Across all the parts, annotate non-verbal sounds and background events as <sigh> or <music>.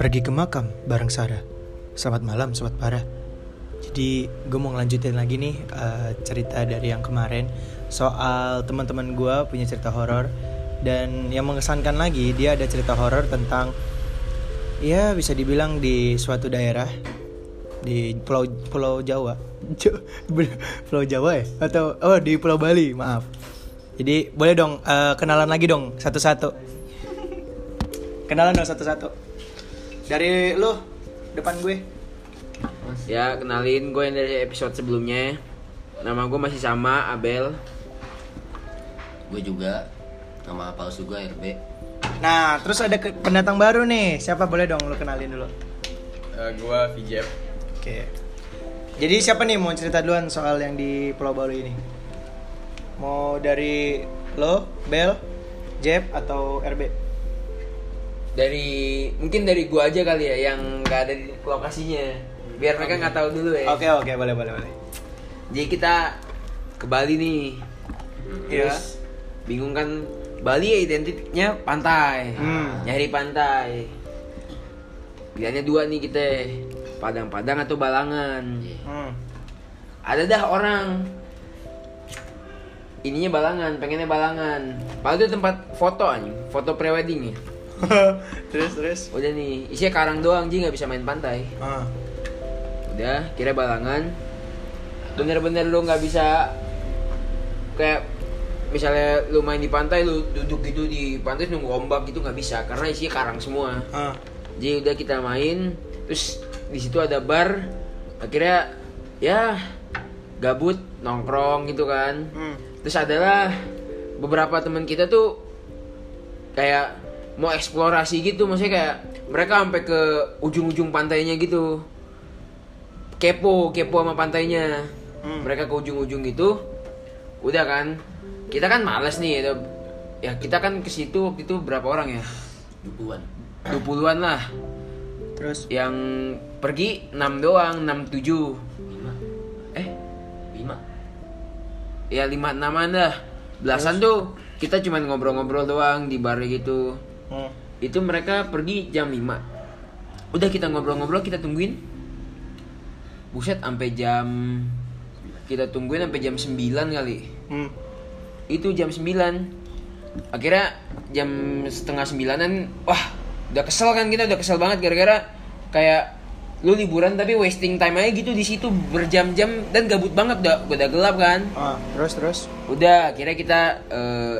pergi ke makam bareng Sarah. Selamat malam, sobat parah. Jadi gue mau ngelanjutin lagi nih eh, cerita dari yang kemarin soal teman-teman gue punya cerita horor. Dan yang mengesankan lagi dia ada cerita horor tentang ya bisa dibilang di suatu daerah di pulau pulau Jawa. Pulau Jawa ya? Atau oh di pulau Bali maaf. Jadi boleh dong eh, kenalan lagi dong satu-satu. Kenalan dong satu-satu dari lu depan gue. Ya kenalin gue yang dari episode sebelumnya. Nama gue masih sama Abel. Gue juga. Nama palsu gue RB nah terus ada ke- pendatang baru nih. Siapa? Boleh dong lu kenalin dulu. Eh, gua Vijep. Oke. Jadi siapa nih? Mau cerita duluan soal yang di Pulau Bali ini. Mau dari lo Bel Jeb atau RB Dari mungkin dari gue aja kali ya yang nggak ada di lokasinya. Biar mereka nggak tahu dulu ya. Oke oke boleh boleh boleh. Jadi kita ke Bali nih. Iya. Terus bingung kan Bali ya identiknya pantai. Hmm. Nyari pantai. Pilihannya dua nih kita. Padang-padang atau Balangan. Hmm. ada dah orang. Ininya balangan pengennya balangan. Padahal itu tempat foto anjing. Foto prewedding ya <laughs> terus terus udah nih isinya karang doang jadi nggak bisa main pantai ah. udah kira balangan bener-bener lu nggak bisa kayak misalnya lu main di pantai lu duduk gitu di pantai nunggu ombak gitu nggak bisa karena isinya karang semua Ah. jadi udah kita main terus di situ ada bar akhirnya ya gabut nongkrong gitu kan Hmm. terus adalah beberapa teman kita tuh kayak mau eksplorasi gitu maksudnya kayak mereka sampai ke ujung-ujung pantainya gitu. Kepo kepo sama pantainya. Hmm. mereka ke ujung-ujung gitu udah kan. Kita kan males nih ya, ya kita kan ke situ waktu itu berapa orang ya? Dupuan 20-an lah. Terus? Yang pergi 6 doang 6 7 Lima. Eh? Lima. Ya lima enaman dah belasan tuh. Kita cuman ngobrol-ngobrol doang di bar gitu hmm. itu mereka pergi jam 5 udah kita ngobrol-ngobrol kita tungguin. Buset sampai jam kita tungguin sampai jam 9 kali. Hmm. itu jam 9 akhirnya jam setengah sembilanan wah udah kesel kan kita udah kesel banget gara-gara kayak lu liburan tapi wasting time aja gitu di situ berjam-jam dan gabut banget udah udah gelap kan. Ah, terus terus? Udah akhirnya kita eh,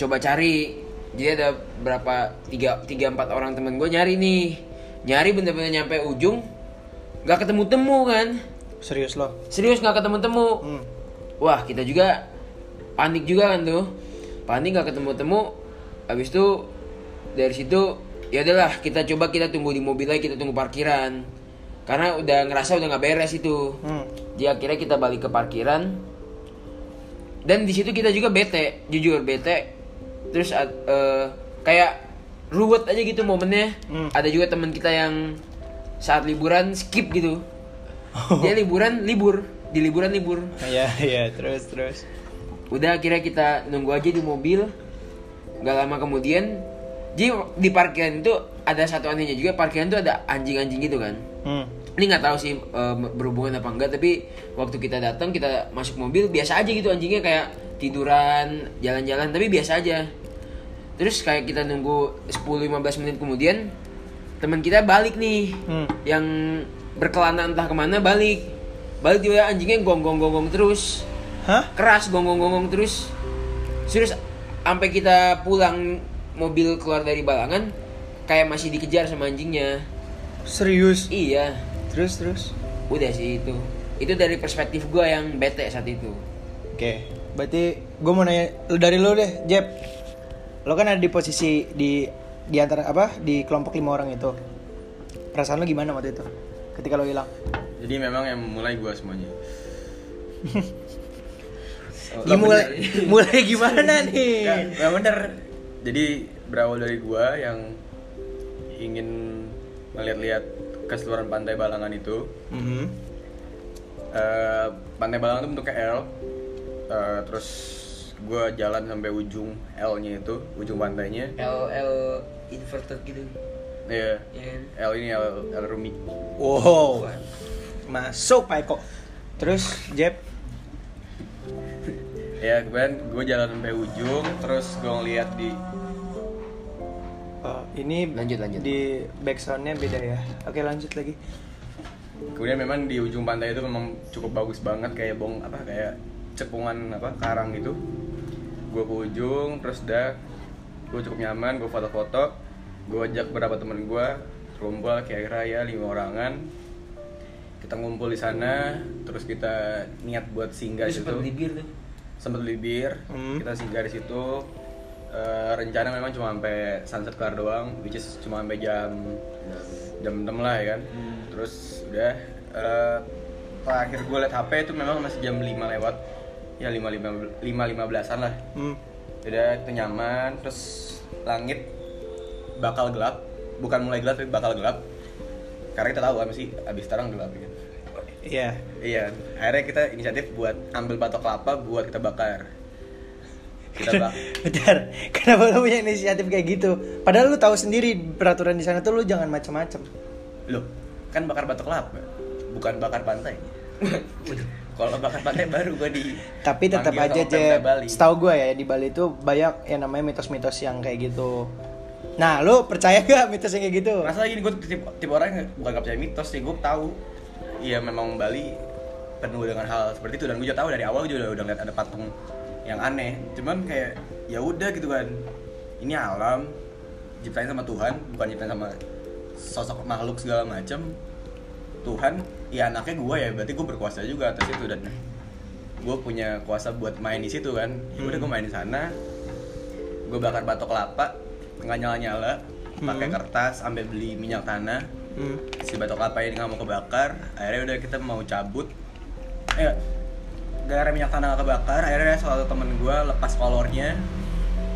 coba cari jadi ada berapa tiga tiga empat orang temen gue nyari nih. Nyari bener-bener nyampe ujung nggak ketemu temu kan. Serius lo? Serius nggak ketemu temu hmm. wah kita juga panik juga kan tuh. Panik nggak ketemu temu habis itu dari situ ya adalah kita coba kita tunggu di mobil lagi kita tunggu parkiran. Karena udah ngerasa udah nggak beres itu. Hmm. jadi akhirnya kita balik ke parkiran. Dan di situ kita juga bete jujur bete terus eh, kayak ruwet aja gitu momennya. Hmm. ada juga teman kita yang saat liburan skip gitu. Dia liburan libur. Di liburan libur. Iya, iya, terus terus. udah akhirnya kita nunggu aja di mobil. Nggak lama kemudian jadi di parkiran itu ada satu anehnya juga. Parkiran itu ada anjing-anjing gitu kan. Hmm. Ini nggak tahu sih eh, berhubungan apa enggak tapi waktu kita datang kita masuk mobil biasa aja gitu anjingnya kayak tiduran jalan-jalan tapi biasa aja terus kayak kita nunggu 10-15 menit kemudian teman kita balik nih Hmm. yang berkelana entah ke mana balik balik juga anjingnya gonggong-gonggong terus Hah? keras gonggong-gonggong terus serius sampai kita pulang mobil keluar dari balangan kayak masih dikejar sama anjingnya Serius? iya Terus terus. udah sih itu itu dari perspektif gue yang bete saat itu Oke, berarti gue mau nanya lu dari lu deh, Jeb. Lo kan ada di posisi di di antara apa di kelompok lima orang itu. Perasaan lo gimana waktu itu? Ketika lo hilang? Jadi memang yang mulai gua semuanya <laughs> Oh, Ya, mulai bener. mulai gimana <laughs> nih? Nggak, nggak bener Jadi berawal dari gua yang ingin melihat-lihat keseluruhan pantai Balangan itu Mhm. Eh, Pantai Balangan itu bentuknya L Eh, Terus gue jalan sampai ujung L-nya itu, ujung pantainya. L L inverted gitu Iya. Ya kan? L ini L, L Rumi. Wow. Masuk Pak Eko. Terus Jeb. Ya kemudian gue jalan sampai ujung, terus gue ngeliat di Oh, ini Lanjut, lanjut. di backsoundnya beda ya. Oke lanjut lagi. kemudian memang di ujung pantai itu memang cukup bagus banget kayak bong apa kayak cepungan apa karang gitu. Gue ke ujung, terus udah gue cukup nyaman, gue foto-foto, gue ajak beberapa temen gue kumpul kira-kira ya lima orangan kita ngumpul di sana terus kita niat buat singgah Itu di situ sempat beli bir tuh. sempat beli bir Hmm. kita singgah di situ Eh, rencana memang cuma sampai sunset kelar doang which is cuma sampai jam jam 6 lah ya kan? Terus udah eh, terakhir gue liat HP itu memang masih jam 5 lewat. Ya 5 5 5 15an lah. Hmm. udah itu nyaman. Terus langit bakal gelap. Bukan mulai gelap tapi bakal gelap. Karena kita tahu kan sih abis sekarang gelap kan? Iya. Iya, akhirnya kita inisiatif buat ambil batok kelapa buat kita bakar. Bak <laughs> Bentar, kenapa lu punya inisiatif kayak gitu? Padahal lu tahu sendiri peraturan di sana tuh lu jangan macem-macem. Loh, kan bakar batok kelapa, bukan bakar pantai. <laughs> Kalau bakar pantai baru gua di Tapi tetap aja Bali. setahu gue ya di Bali itu banyak yang namanya mitos-mitos yang kayak gitu. Nah, lu percaya gak mitos yang kayak gitu? Masalah gini, gue tipe, tipe orang yang bukan gak percaya mitos sih, gue tahu Iya memang Bali penuh dengan hal seperti itu dan gue juga tahu dari awal juga udah, udah ngeliat ada patung yang aneh. Cuman kayak ya udah gitu kan. Ini alam ciptain sama Tuhan bukan ciptain sama sosok makhluk segala macem. Tuhan ya anaknya gue ya berarti gue berkuasa juga atas itu. Dan gue punya kuasa buat main di situ kan. Ya udah gue main di sana. Gue bakar batok kelapa nggak nyala nyala pakai Hmm. kertas sampai beli minyak tanah. Hmm. si batok kelapa ini nggak mau kebakar. Akhirnya udah kita mau cabut. Eh gara minyak tanah kebakar akhirnya salah satu temen gue lepas kolornya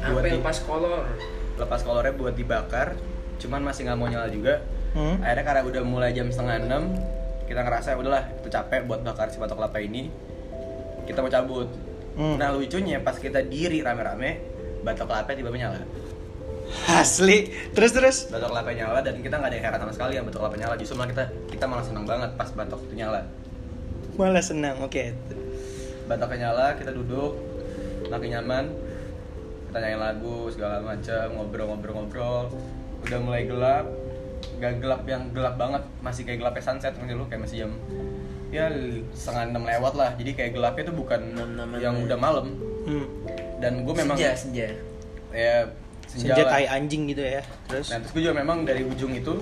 buat Sampai di- lepas kolor. lepas kolornya buat dibakar cuman masih nggak mau nyala juga Hmm. akhirnya karena udah mulai jam setengah enam kita ngerasa udahlah itu capek buat bakar si batok kelapa ini kita mau cabut Hmm. nah lucunya pas kita diri rame-rame batok kelapa tiba-tiba nyala Asli. Terus terus. batok kelapa nyala dan kita nggak ada yang heran sama sekali yang batok kelapa nyala justru malah kita kita malah senang banget pas batok itu nyala Malah senang. Oke. Batoknya nyala kita duduk. Makin nyaman. Kita nyanyi lagu segala macam ngobrol-ngobrol-ngobrol udah mulai gelap. Gak gelap yang gelap banget. Masih kayak gelapnya sunset ngerti lu kayak masih jam ya setengah enam lewat lah. Jadi kayak gelapnya tuh bukan yang ya. udah malam. Hmm. dan gue memang senja, senja. ya senja Senja tai anjing gitu ya. Terus. Nah terus gue juga memang dari ujung itu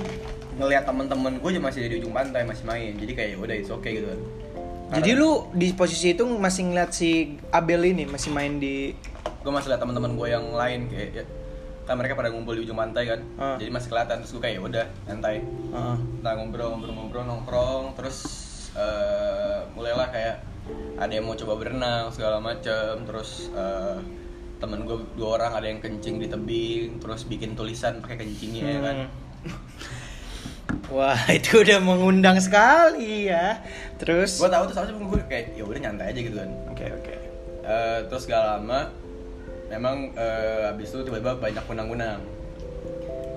ngelihat temen-temen gue juga masih di ujung pantai masih main. Jadi kayak ya udah it's okay gitu kan Jadi lu di posisi itu masih ngeliat si Abel ini masih main di gue masih lihat teman-teman gue yang lain kayak ya, kan mereka pada ngumpul di ujung pantai kan. Ah. jadi masih kelihatan. Terus gue kayak ya udah santai Heeh. kita ngobrol ngobrol ngobrol nongkrong. Terus eh, mulailah kayak ada yang mau coba berenang segala macem. Terus eh, temen gue dua orang ada yang kencing di tebing. Terus bikin tulisan pakai kencingnya ya kan. Hmm. <laughs> Wah, <laughs> itu udah mengundang sekali ya. Terus gue tahu tuh soalnya gue kayak ya udah nyantai aja gitu kan Oke, oke. Eh, terus gak lama memang eh, abis itu tiba-tiba banyak kunang-kunang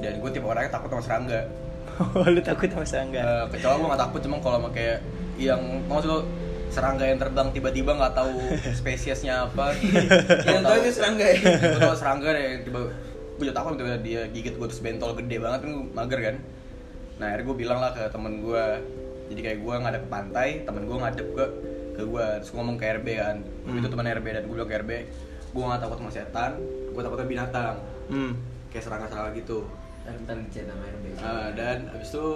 dan gue tipe orangnya takut sama serangga <laughs> lu takut sama serangga? Eh, kecuali gue gak takut cuma kalau sama kayak yang maksud lo serangga yang terbang tiba-tiba nggak tahu <laughs> spesiesnya apa Yang tahu itu serangga ya? gue tahu serangga deh tiba gue juga takut tiba dia gigit gue terus bentol gede banget kan mager kan nah akhirnya gue bilang lah ke temen gue jadi kayak gue ngadep ke pantai temen gue ngadep ke ke gue terus gue ngomong ke RB kan. Hmm. itu teman RB dan gue bilang ke RB gue gak takut sama setan gue takut sama binatang. Hmm. kayak serangga-serangga gitu. Rentan dicet sama RB. Ah, dan abis itu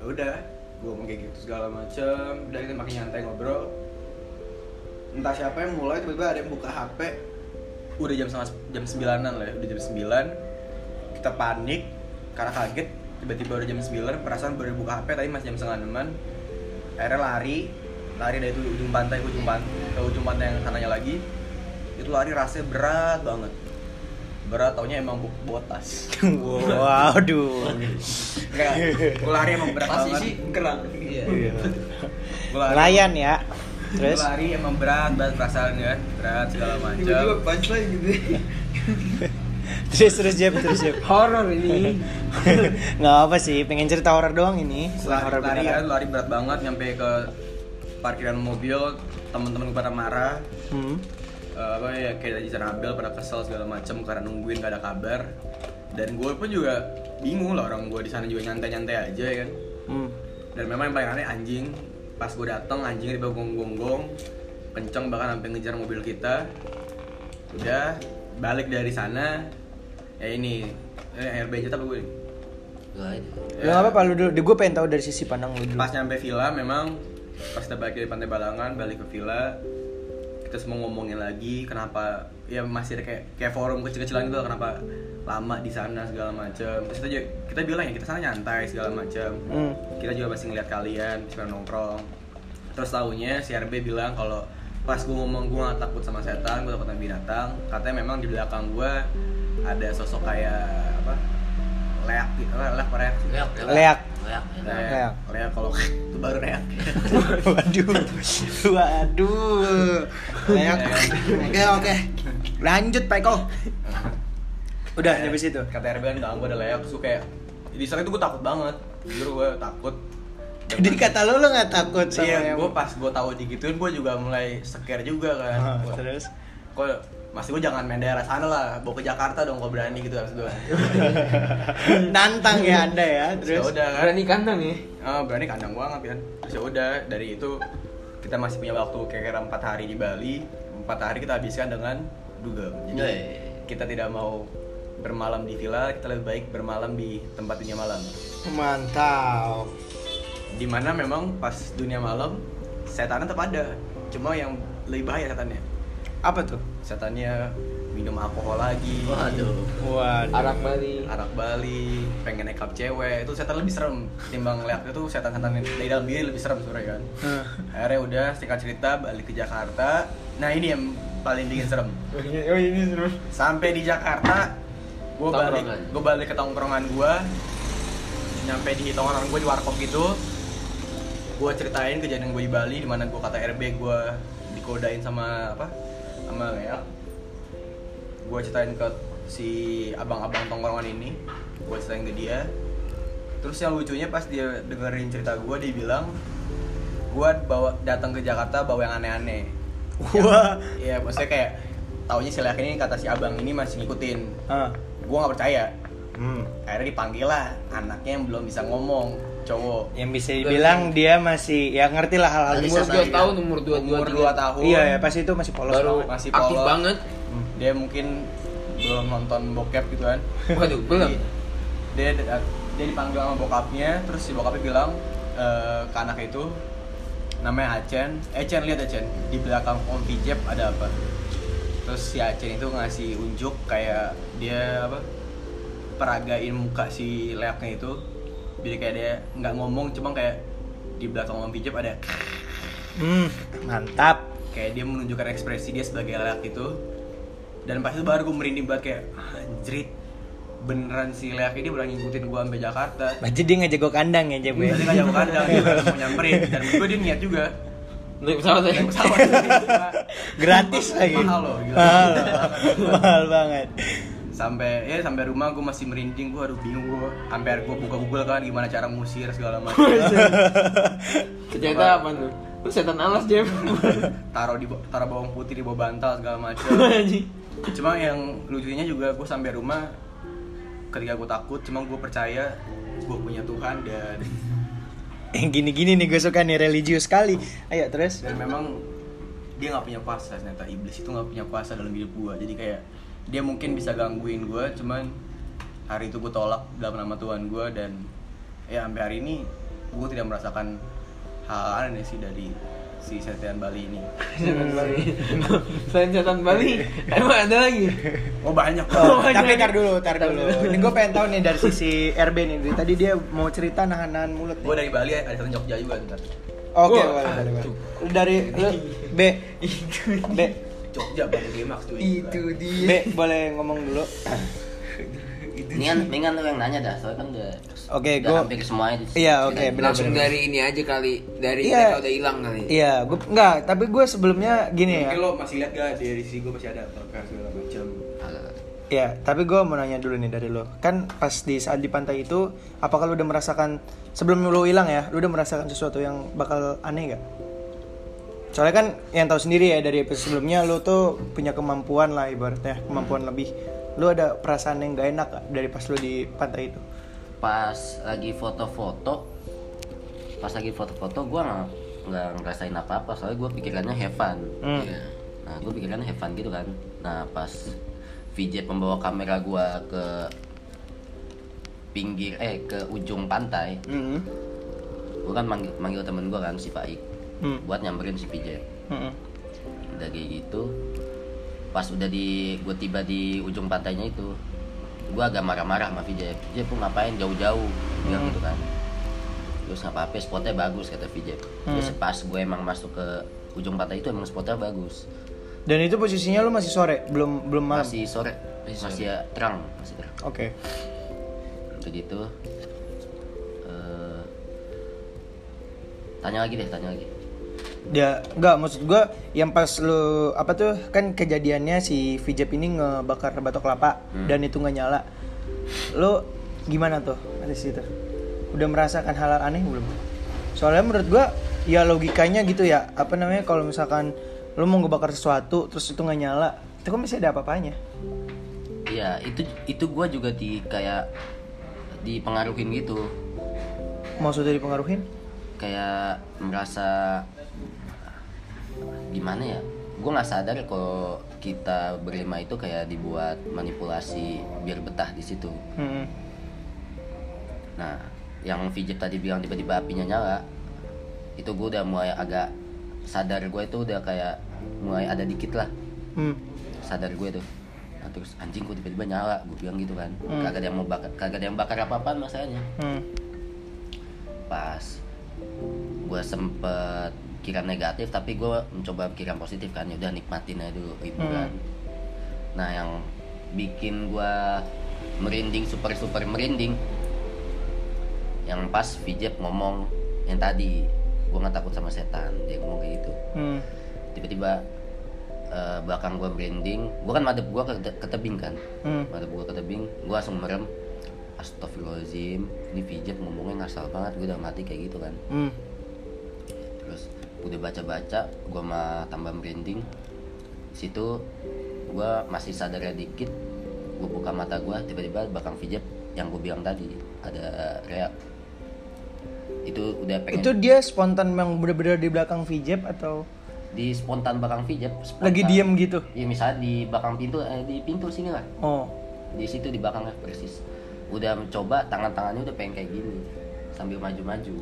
ya udah gue ngomong kayak gitu segala macem. Udah kita makin nyantai ngobrol. Entah siapa yang mulai tiba-tiba ada yang buka HP udah jam jam sembilanan lah ya udah jam sembilan. Kita panik karena kaget tiba-tiba udah jam sembilan perasaan baru buka HP tadi masih jam setengah enaman akhirnya lari lari dari itu ujung pantai ke ujung pantai ke ujung pantai yang sananya lagi itu lari rasanya berat banget berat taunya emang bu- botas <laughs> Waduh. Enggak, gue lari emang berat Pasti banget sih gerang. Iya. Gua lari, Nelayan ya. Terus lari emang berat, berat perasaan kan Berat segala macam Tiba-tiba punchline gitu. <laughs> terus terus Jeb terus Jeb. <laughs> Horor ini. <laughs> nggak apa sih pengen cerita horor doang ini. Setelah lari, horor lari kan lari berat banget nyampe ke parkiran mobil teman-teman pada marah. Hmm. Eh, apa ya kayak tadi Abel pada kesel segala macem karena nungguin gak ada kabar. Dan gue pun juga bingung lah orang gue di sana juga nyantai-nyantai aja ya kan? Hmm. dan memang yang paling aneh anjing. Pas gue dateng anjingnya tiba gonggong-gonggong kenceng bahkan sampai ngejar mobil kita. Udah balik dari sana ya ini. Eh, RB aja tapi gue? Gua aja. Lu nggak apa-apa lu dulu, gue pengen tahu dari sisi pandang lu dulu. pas nyampe villa memang pas kita balik dari pantai Balangan balik ke villa kita semua ngomongin lagi kenapa ya masih ada kayak kayak forum kecil-kecilan gitu kenapa lama di sana segala macam terus kita juga, kita bilang ya kita sana nyantai segala macam Hmm. kita juga masih ngeliat kalian masih nongkrong. Terus tahunya si RB bilang kalau pas gue ngomong gue gak takut sama setan gue takut sama binatang katanya memang di belakang gue ada sosok kayak apa leak leak leak? Leak, Leak. Leak. ya. Leak. Leak. Leak kalau <laughs> itu baru reak. <laughs> Waduh, waduh. Leak. Oke oke. Lanjut Pak Eko. Udah nyampe situ. Kata RB kan gak gue ada leak, terus gua kayak di saat itu gue takut banget. Jujur gue takut. <laughs> Jadi kata lu lu nggak takut sama Iya, yang gue pas gue tahu digituin gue juga mulai scare juga kan. Gua, terus Kok masih gue jangan main daerah sana lah, bawa ke Jakarta dong kalau berani gitu harus gue. <laughs> nantang ya Anda ya. Terus Terus udah kan. Berani kandang ya. Ah, berani kandang banget kan. Terus ya udah dari itu kita masih punya waktu kira-kira empat hari di Bali. Empat hari kita habiskan dengan dugem. Jadi Yoi. kita tidak mau bermalam di villa, kita lebih baik bermalam di tempat dunia malam. mantap. Di mana memang pas dunia malam setannya tetap ada, cuma yang lebih bahaya setannya. Apa tuh? Setannya minum alkohol lagi, Waduh. Waduh. Arak Bali. arak Bali, pengen nekap cewek, itu setan lebih serem timbang lihat itu setan-setan yang dari dalam diri lebih serem sebenarnya kan. Hah. Akhirnya udah singkat cerita balik ke Jakarta. Nah ini yang paling bikin serem. Oh ini seru. Sampai di Jakarta, gue balik, gue balik ke tongkrongan gue. Nyampe di tongkrongan gue di warkop gitu. Gue ceritain kejadian gue di Bali, di mana gue kata RB gue dikodain sama apa? Sama Lea. Gue ceritain ke si abang-abang tongkrongan ini. Gue ceritain ke dia. Terus yang lucunya pas dia dengerin cerita gue, dia bilang, gue bawa datang ke Jakarta bawa yang aneh-aneh. Wah. Iya, maksudnya kayak taunya si Leak ini kata si abang ini masih ngikutin. Ah. Gue nggak percaya. Hmm. Akhirnya dipanggil lah anaknya yang belum bisa ngomong, cowok. Yang bisa dibilang dia masih ya ngerti lah hal-hal umur. saya Umur 2 Iya. tahun, umur 2 Umur 2 tahun. Iya ya pasti itu masih polos Baru banget. masih aktif polos. banget. Dia mungkin belum nonton bokep gitu kan. Waduh, belum. Dia dia dipanggil sama bokapnya, terus si bokapnya bilang eh, ke anak itu namanya Acen. Eh Cen lihat Acen di belakang Om Vijep ada apa? Terus si Acen itu ngasih unjuk kayak dia apa? peragain muka si leaknya itu jadi kayak dia nggak ngomong cuma kayak di belakang Om Vijep ada Hmm, mantap. kayak dia menunjukkan ekspresi dia sebagai leak itu dan pas itu baru gue merinding banget kayak anjrit beneran si leak ini udah ngikutin gue sampai Jakarta Berarti dia ngajak gue kandang ya Jeb ya? Berarti nggak jauh kandang dia langsung mau nyamperin dan gue dia niat juga Naik pesawat ya. naik pesawat Gratis lagi. mahal loh gila. Mahal, mahal banget. Sampai ya sampai rumah gue masih merinding gue aduh bingung gue sampai gue buka google kan gimana cara ngusir segala macam <laughs> Ternyata apa tuh? Lu setan alas, Jeb. <laughs> taruh di taruh bawang putih di bawah bantal segala macam <laughs> cuma yang lucunya juga gue sampai rumah ketika gue takut cuma gue percaya gue punya Tuhan dan Yang gini-gini nih gue suka nih religius sekali. Ayo terus. dan memang dia nggak punya kuasa ternyata iblis itu nggak punya kuasa dalam hidup gue jadi kayak dia mungkin bisa gangguin gue cuman hari itu gue tolak dalam nama Tuhan gue dan ya sampai hari ini gue tidak merasakan hal aneh sih dari si setan Bali ini <laughs> Setan Bali. <laughs> Selain setan Bali, <laughs> emang ada lagi? oh banyak Oh, Oh, tapi tar dulu, tar dulu. Ini gue pengen tahu nih dari sisi RB nih. Dari tadi dia mau cerita nahan-nahan mulut. gue dari Bali ada satu Jogja juga ntar Oke. Lu dari lu B. B. Jogja baru klimaks tuh B boleh ngomong dulu. Mendingan, mendingan lu yang nanya dah, soalnya kan udah Oke, udah gua- hampir semuanya di Iya, oke, benar. Langsung dari ini aja kali. Dari Iya. mereka udah hilang kali. Iya, gue enggak, tapi gue sebelumnya gini ya. mungkin lo masih lihat gak dari sisi gue masih ada podcast segala macam. Ya, tapi gue mau nanya dulu nih dari lo. Kan pas di saat di pantai itu, apakah lo udah merasakan sebelum lo hilang ya, lo udah merasakan sesuatu yang bakal aneh gak? Soalnya kan yang tahu sendiri ya dari episode sebelumnya lo tuh punya kemampuan lah ibaratnya kemampuan lebih. Lo ada perasaan yang gak enak dari pas lo di pantai itu? pas lagi foto-foto pas lagi foto-foto gue nggak nggak ngerasain apa-apa soalnya gue pikirannya have fun Hmm. Iya. nah gue pikirannya have fun gitu kan nah pas VJ pembawa kamera gue ke pinggir eh ke ujung pantai Hmm. gue kan manggil manggil temen gue kan si Faik Hmm. buat nyamperin si VJ Hmm. udah kayak gitu pas udah di gue tiba di ujung pantainya itu gue agak marah-marah sama VJ VJ pun ngapain jauh-jauh bilang Hmm. gitu kan terus nggak apa-apa spotnya bagus kata terus Hmm. pas gue emang masuk ke ujung pantai itu emang spotnya bagus Dan itu posisinya lo masih sore, belum belum malam. masih sore masih, ya terang masih terang Oke. begitu eh, tanya lagi deh tanya lagi Ya, enggak maksud gua yang pas lu apa tuh kan kejadiannya si Vijep ini ngebakar batok kelapa Hmm. dan itu nggak nyala. Lu gimana tuh di situ? Udah merasakan hal aneh belum? Soalnya menurut gua ya logikanya gitu ya, apa namanya kalau misalkan lu mau ngebakar sesuatu terus itu nggak nyala, itu kan masih ada apa-apanya. Iya itu itu gue juga di kayak dipengaruhin gitu Maksudnya dipengaruhin? kayak merasa gimana ya gue nggak sadar kalau kita berlima itu kayak dibuat manipulasi biar betah di situ Hmm. nah yang Vijay tadi bilang tiba-tiba apinya nyala itu gue udah mulai agak sadar gue itu udah kayak mulai ada dikit lah Hmm. sadar gue tuh nah, terus anjing tiba-tiba nyala gue bilang gitu kan Hmm. kagak ada yang mau bakar kagak ada yang bakar apa-apaan masalahnya Hmm. pas gue sempet kira negatif tapi gue mencoba pikiran positif kan ya udah nikmatin aja dulu hiburan nah yang bikin gue merinding super super merinding yang pas Vijep ngomong yang tadi gue nggak takut sama setan dia ngomong kayak gitu Hmm. tiba-tiba eh, belakang gue merinding gue kan madep gue ke, ke tebing kan Hmm. madep gue ke tebing gue langsung merem Astagfirullahaladzim ini Vijep ngomongnya ngasal banget gue udah mati kayak gitu kan Hmm. Udah baca-baca gue mah tambah merinding situ gue masih sadarnya dikit gue buka mata gue tiba-tiba belakang Vijep yang gue bilang tadi ada reak itu udah pengen Itu dia spontan yang bener-bener di belakang Vijep atau di spontan belakang Vijep spontan. lagi diem gitu? ya misalnya di belakang pintu eh, di pintu sini lah Oh. di situ di belakangnya persis udah mencoba tangan-tangannya udah pengen kayak gini sambil maju-maju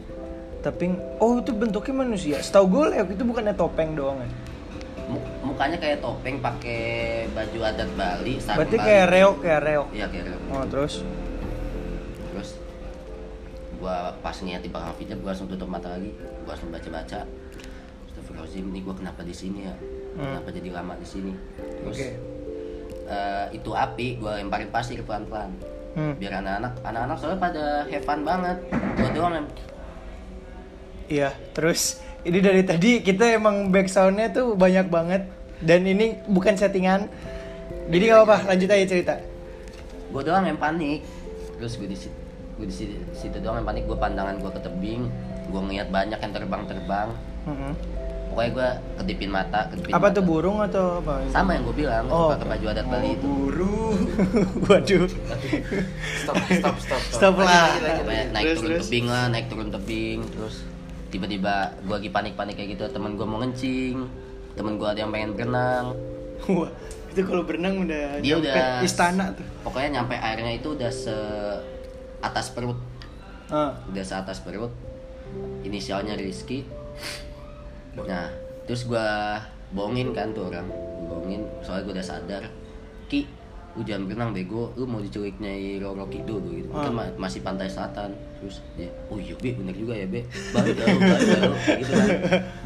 Tapi oh itu bentuknya manusia. Setahu gue leok itu bukannya topeng doang ya. Mu- mukanya kayak topeng pakai baju adat Bali sarung Berarti Bali. kayak reok kayak reok. iya kayak reok Oh terus? terus gua pas ngeliat di belakang video gua langsung tutup mata lagi gua langsung baca-baca Astagfirullahaladzim ini gua kenapa di sini ya kenapa jadi lama di sini terus Oke. eh, itu api gua lemparin pasir pelan-pelan Hmm. biar anak-anak anak-anak soalnya pada have fun banget gua doang Iya. Terus ini dari tadi kita emang backsoundnya tuh banyak banget dan ini bukan settingan. Jadi nggak apa-apa lanjut aja cerita. gue doang yang panik terus gue di situ gue di situ, situ doang yang panik gue pandangan gue ke tebing gue ngeliat banyak yang terbang-terbang Mm-mm. pokoknya gue kedipin mata kedipin Apa mata. tuh burung atau apa? sama yang gue bilang Oh. pakai baju adat Bali itu Guru. <laughs> Waduh. Stop, stop, stop, stop. Stop lah. Naik Terus, turun terus. tebing lah naik turun tebing terus tiba-tiba gue lagi panik-panik kayak gitu temen gue mau ngencing temen gue ada yang pengen berenang. Wah, itu kalau berenang udah dia nyampe udah istana tuh. pokoknya nyampe airnya itu udah se atas perut. Ah. udah se atas perut. Inisialnya Rizky. Nah terus gua bohongin kan tuh orang. Bohongin soalnya gua udah sadar. Ki lu jangan berenang bego lu mau diculik nyai Roro Kidul gitu. Ah. kan ma- masih pantai selatan. Terus dia oh iya be bener juga ya be. <laughs> Balik gak lu balik gak lu gitu kan.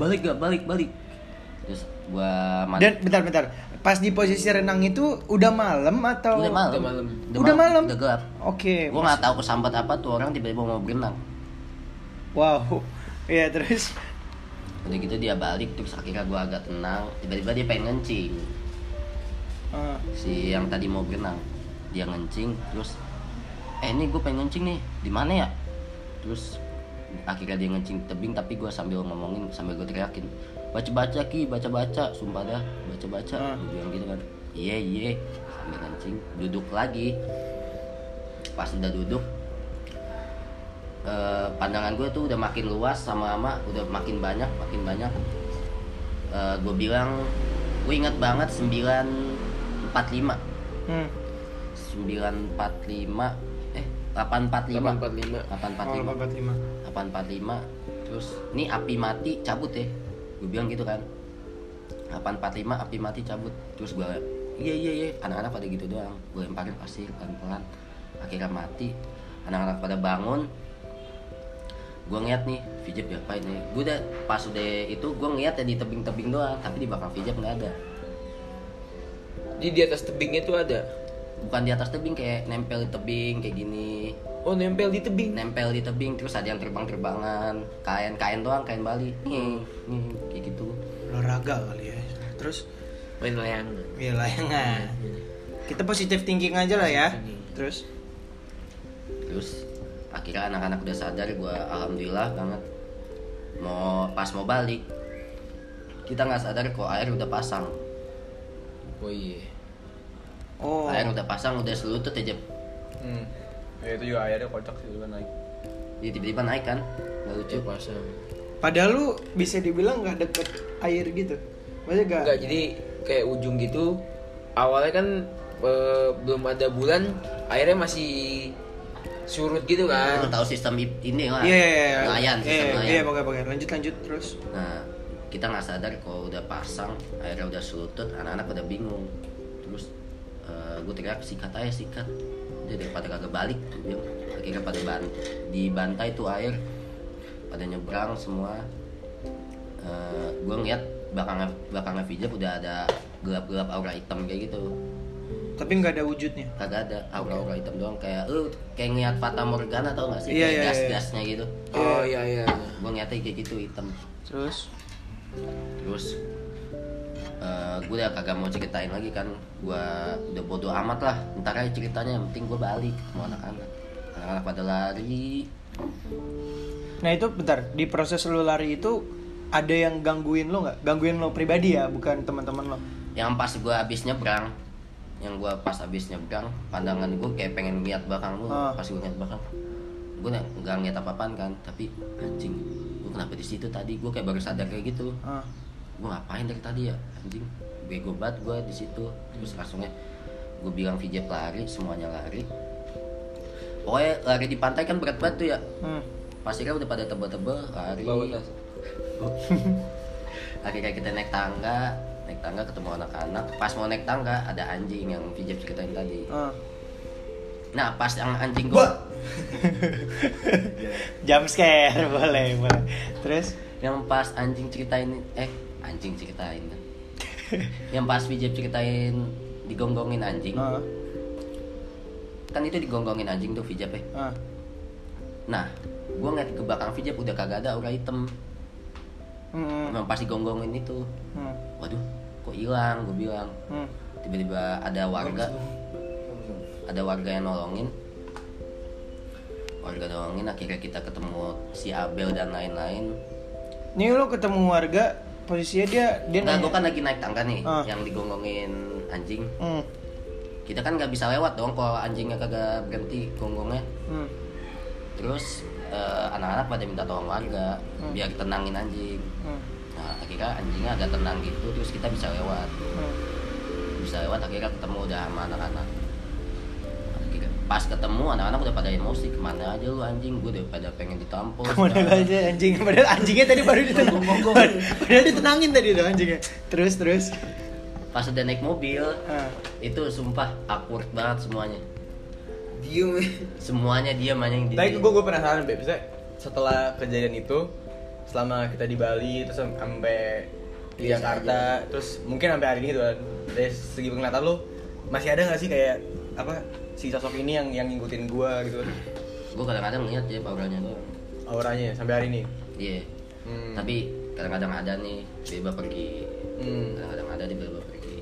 Balik gak balik balik. Terus gua mandi. Dan bentar-bentar, pas di posisi renang itu udah malam atau udah malam. Udah malam. Udah malam? udah gelap. Oke. gua nggak tahu kesambat apa tuh orang tiba-tiba mau berenang. Wow. Iya terus. udah gitu dia balik terus akhirnya gua agak tenang. Tiba-tiba dia pengen ngencing Si yang tadi mau berenang dia ngencing terus eh ini gue pengen ngencing nih di mana ya? Terus akhirnya dia ngencing tebing tapi gue sambil ngomongin sambil gue teriakin baca baca ki baca baca sumpah dah baca baca Ah. gue bilang gitu kan iya iya. Sambil ngencing duduk lagi. Pas udah duduk eh, pandangan gue tuh udah makin luas sama ama udah makin banyak makin banyak. Eh, gue bilang gue ingat banget 945 Hmm. 945 eh 845 845. 845 Oh, 45. 845 terus ini api mati cabut ya. Gue bilang gitu kan. 845 api mati cabut. Terus gue iya iya iya. Anak-anak pada gitu doang. Gue lemparin pasir pelan-pelan. Akhirnya mati. Anak-anak pada bangun. Gue ngeliat nih Vijep diapain nih? Gue udah pas udah itu gue ngeliat ya di tebing-tebing doang. Tapi di belakang Vijep nggak ada Di di atas tebingnya tuh ada. bukan di atas tebing kayak nempel di tebing kayak gini Oh nempel di tebing. nempel di tebing terus ada yang terbang-terbangan kain kain doang kain Bali nih nih kayak gitu Olahraga kali ya. Terus Main layangan. ya layangan. Kita positif thinking aja lah ya. Terus terus akhirnya anak-anak udah sadar gue alhamdulillah banget mau pas mau balik kita nggak sadar kok air udah pasang Oh iya. oh. air udah pasang udah selutut aja Hmm. Ya itu juga airnya kocak sih juga naik. jadi tiba-tiba naik kan nggak lucu Cuy pasang. Padahal lu bisa dibilang nggak deket air gitu. Maksudnya nggak. Enggak jadi kayak ujung gitu. Awalnya kan eh, belum ada bulan, airnya masih surut gitu Lu kan. tahu sistem ini lah Iya iya iya. nelayan Iya sistem iya nelayan pokoknya pokoknya. Lanjut lanjut terus. Nah, kita nggak sadar kalau udah pasang, airnya udah selutut, anak-anak udah bingung. Terus gue teriak sikat aja sikat. Dia daripada kagak balik, bilang. akhirnya pada ban dibantai tuh air, pada nyebrang semua. gue ngeliat belakangnya belakangnya Vijay udah ada gelap-gelap aura hitam kayak gitu. Tapi nggak ada wujudnya. Kagak ada aura-aura hitam doang kayak lu kayak ngeliat Fata Morgana tau gak sih? Iya, kayak iya, iya. gas-gasnya gitu. Oh iya iya. Gue ngeliatnya kayak gitu hitam. Terus terus gue udah kagak mau ceritain lagi kan gue udah bodo amat lah ntar aja ceritanya yang penting gue balik ketemu anak-anak anak-anak pada lari Nah itu bentar di proses lu lari itu ada yang gangguin lo nggak? Gangguin lo pribadi ya, bukan teman-teman lo. yang pas gue habis nyebrang yang gue pas habis nyebrang pandangan gue kayak pengen lihat belakang lu Ah. pas gue ngeliat belakang gue nggak ngeliat apa-apaan kan tapi anjing kenapa di situ tadi? Gue kayak baru sadar kayak gitu. Ah. gue ngapain dari tadi ya? Anjing bego banget gue di situ. Terus langsungnya gue bilang Vijay lari semuanya lari. Pokoknya lari di pantai kan berat banget tuh ya. Hmm. pasirnya udah pada tebel-tebel lari. Bawa tas. <laughs> akhirnya kita naik tangga naik tangga ketemu anak-anak. Pas mau naik tangga ada anjing yang Vijay ceritain tadi. Ah. nah pas yang anjing gue <laughs> Jump scare boleh boleh. Terus yang pas anjing ceritain eh anjing ceritain yang pas Vijay ceritain digonggongin anjing ah. kan itu digonggongin anjing tuh Vijay ya Ah. Nah, gue ngeliat ke belakang Vijay udah kagak ada aura hitam. Hmm. Memang pasti gonggongin itu. Hmm. Waduh, kok hilang? Gue bilang. Hmm. Tiba-tiba ada warga, ada warga yang nolongin. Warga nolongin, akhirnya kita ketemu si Abel dan lain-lain. Nih lo ketemu warga, posisinya dia dia Nah, gue kan lagi naik tangga nih, Ah. yang digonggongin anjing. Hmm. Kita kan nggak bisa lewat dong kalau anjingnya kagak berhenti gonggongnya. Hmm. Terus eh, anak-anak pada minta tolong warga Hmm. biar tenangin anjing. Hmm. Nah, akhirnya anjingnya agak tenang gitu, terus kita bisa lewat. Hmm. Bisa lewat, akhirnya ketemu udah sama anak-anak. Pas ketemu, anak-anak udah pada emosi, ke mana aja lu anjing, gue udah pada pengen ditampol. Ke mana segala. aja anjing? Padahal anjingnya tadi baru ditenangin. Padahal ditenangin tadi tuh anjingnya. Terus terus. Pas udah naik mobil, Ah. itu sumpah awkward banget semuanya. Diem. Semuanya dia aja yang di Tapi gue gue penasaran Beb, setelah kejadian itu selama kita di Bali terus sam- sampai di Biasa Jakarta terus mungkin sampai hari ini tuh kan, dari segi penglihatan lu masih ada nggak sih kayak apa si sosok ini yang yang ngikutin gua gitu Gue kadang-kadang ngeliat ya auranya auranya sampai hari ini Iya. Hmm. Tapi kadang-kadang ada nih, Beba pergi. Hmm. Kadang-kadang ada di Beba pergi.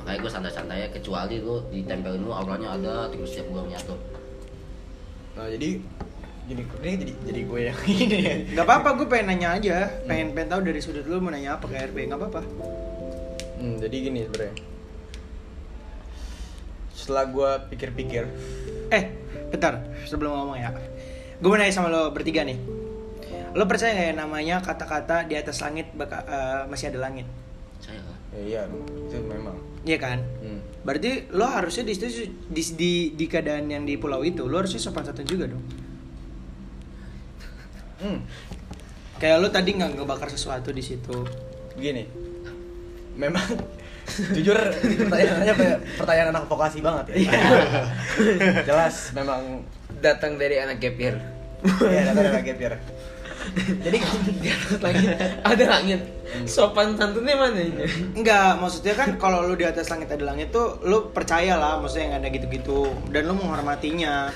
makanya gue santai-santai aja, kecuali lu ditempelin lu auranya ada terus setiap gue nyatu Nah, jadi gini ini jadi jadi gue yang <laughs> ini ya. Gak apa-apa, gue pengen nanya aja. Pengen pengen tahu dari sudut lu mau nanya apa ke RB, gak apa-apa. Hmm, jadi gini sebenarnya. Setelah gue pikir-pikir, Eh, bentar, sebelum ngomong ya. Gue mau nanya sama lo bertiga nih. Lo percaya gak ya namanya kata-kata di atas langit baka- eh, masih ada langit? saya lah ya iya itu memang. Iya kan? Hmm. Berarti lo harusnya di, situ- di, di, di keadaan yang di pulau itu, lo harusnya sopan santun juga dong. Hmm. Kayak lo tadi nggak ngebakar sesuatu di situ. Gini. Memang jujur ini pertanyaannya kayak pertanyaan anak vokasi banget ya. <laughs> Jelas memang Datang dari anak year. ya ada ada gap year. Jadi <laughs> di atas langit ada langit. Sopan santunnya mana ini? Enggak, maksudnya kan kalau lo di atas langit ada langit tuh lo percaya lah, maksudnya yang ada gitu-gitu dan lo menghormatinya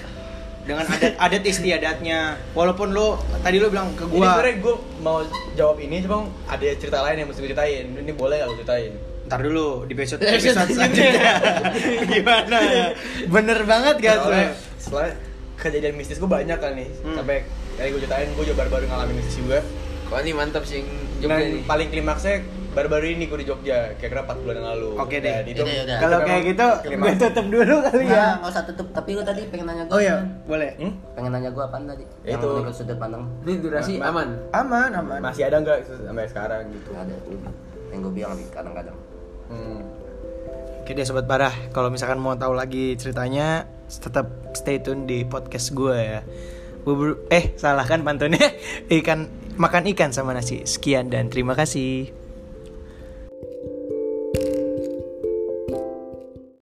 dengan adat-adat <laughs> istiadatnya. Walaupun lo tadi lo bilang ke Ini gua, sebenarnya gue mau jawab ini cuma ada cerita lain yang mesti gue ceritain. Ini boleh gak gue ceritain? Ntar dulu di episode Episode selanjutnya. <laughs> Gimana? Bener banget gak tuh? Setelah kejadian mistis gue banyak kan nih. Hmm. Sampai kayak gue ceritain gue juga baru-baru ngalamin mistis juga. Kok ini mantap sih Jogja Dan nih. paling klimaksnya baru-baru ini gue di Jogja, kira-kira 4 bulan yang lalu. Oke deh. Dan itu, Yaudah, yaudah. Kalau kayak gitu, gue tutup dulu kali ya. Nah, nggak usah tutup tapi lu tadi pengen nanya gue Oh iya, boleh. Hmm? pengen nanya gue apaan tadi Ya yang itu. menurut sudut pandang Ini durasi ma- aman. Aman, aman. Masih ada nggak sampai sekarang gitu? ada yang gue bilang nih kadang-kadang Hmm. Oke deh sobat parah, kalau misalkan mau tahu lagi ceritanya, tetap stay tune di podcast gue ya. Bubur, eh salah kan pantunnya <laughs> ikan makan ikan sama nasi. Sekian dan terima kasih.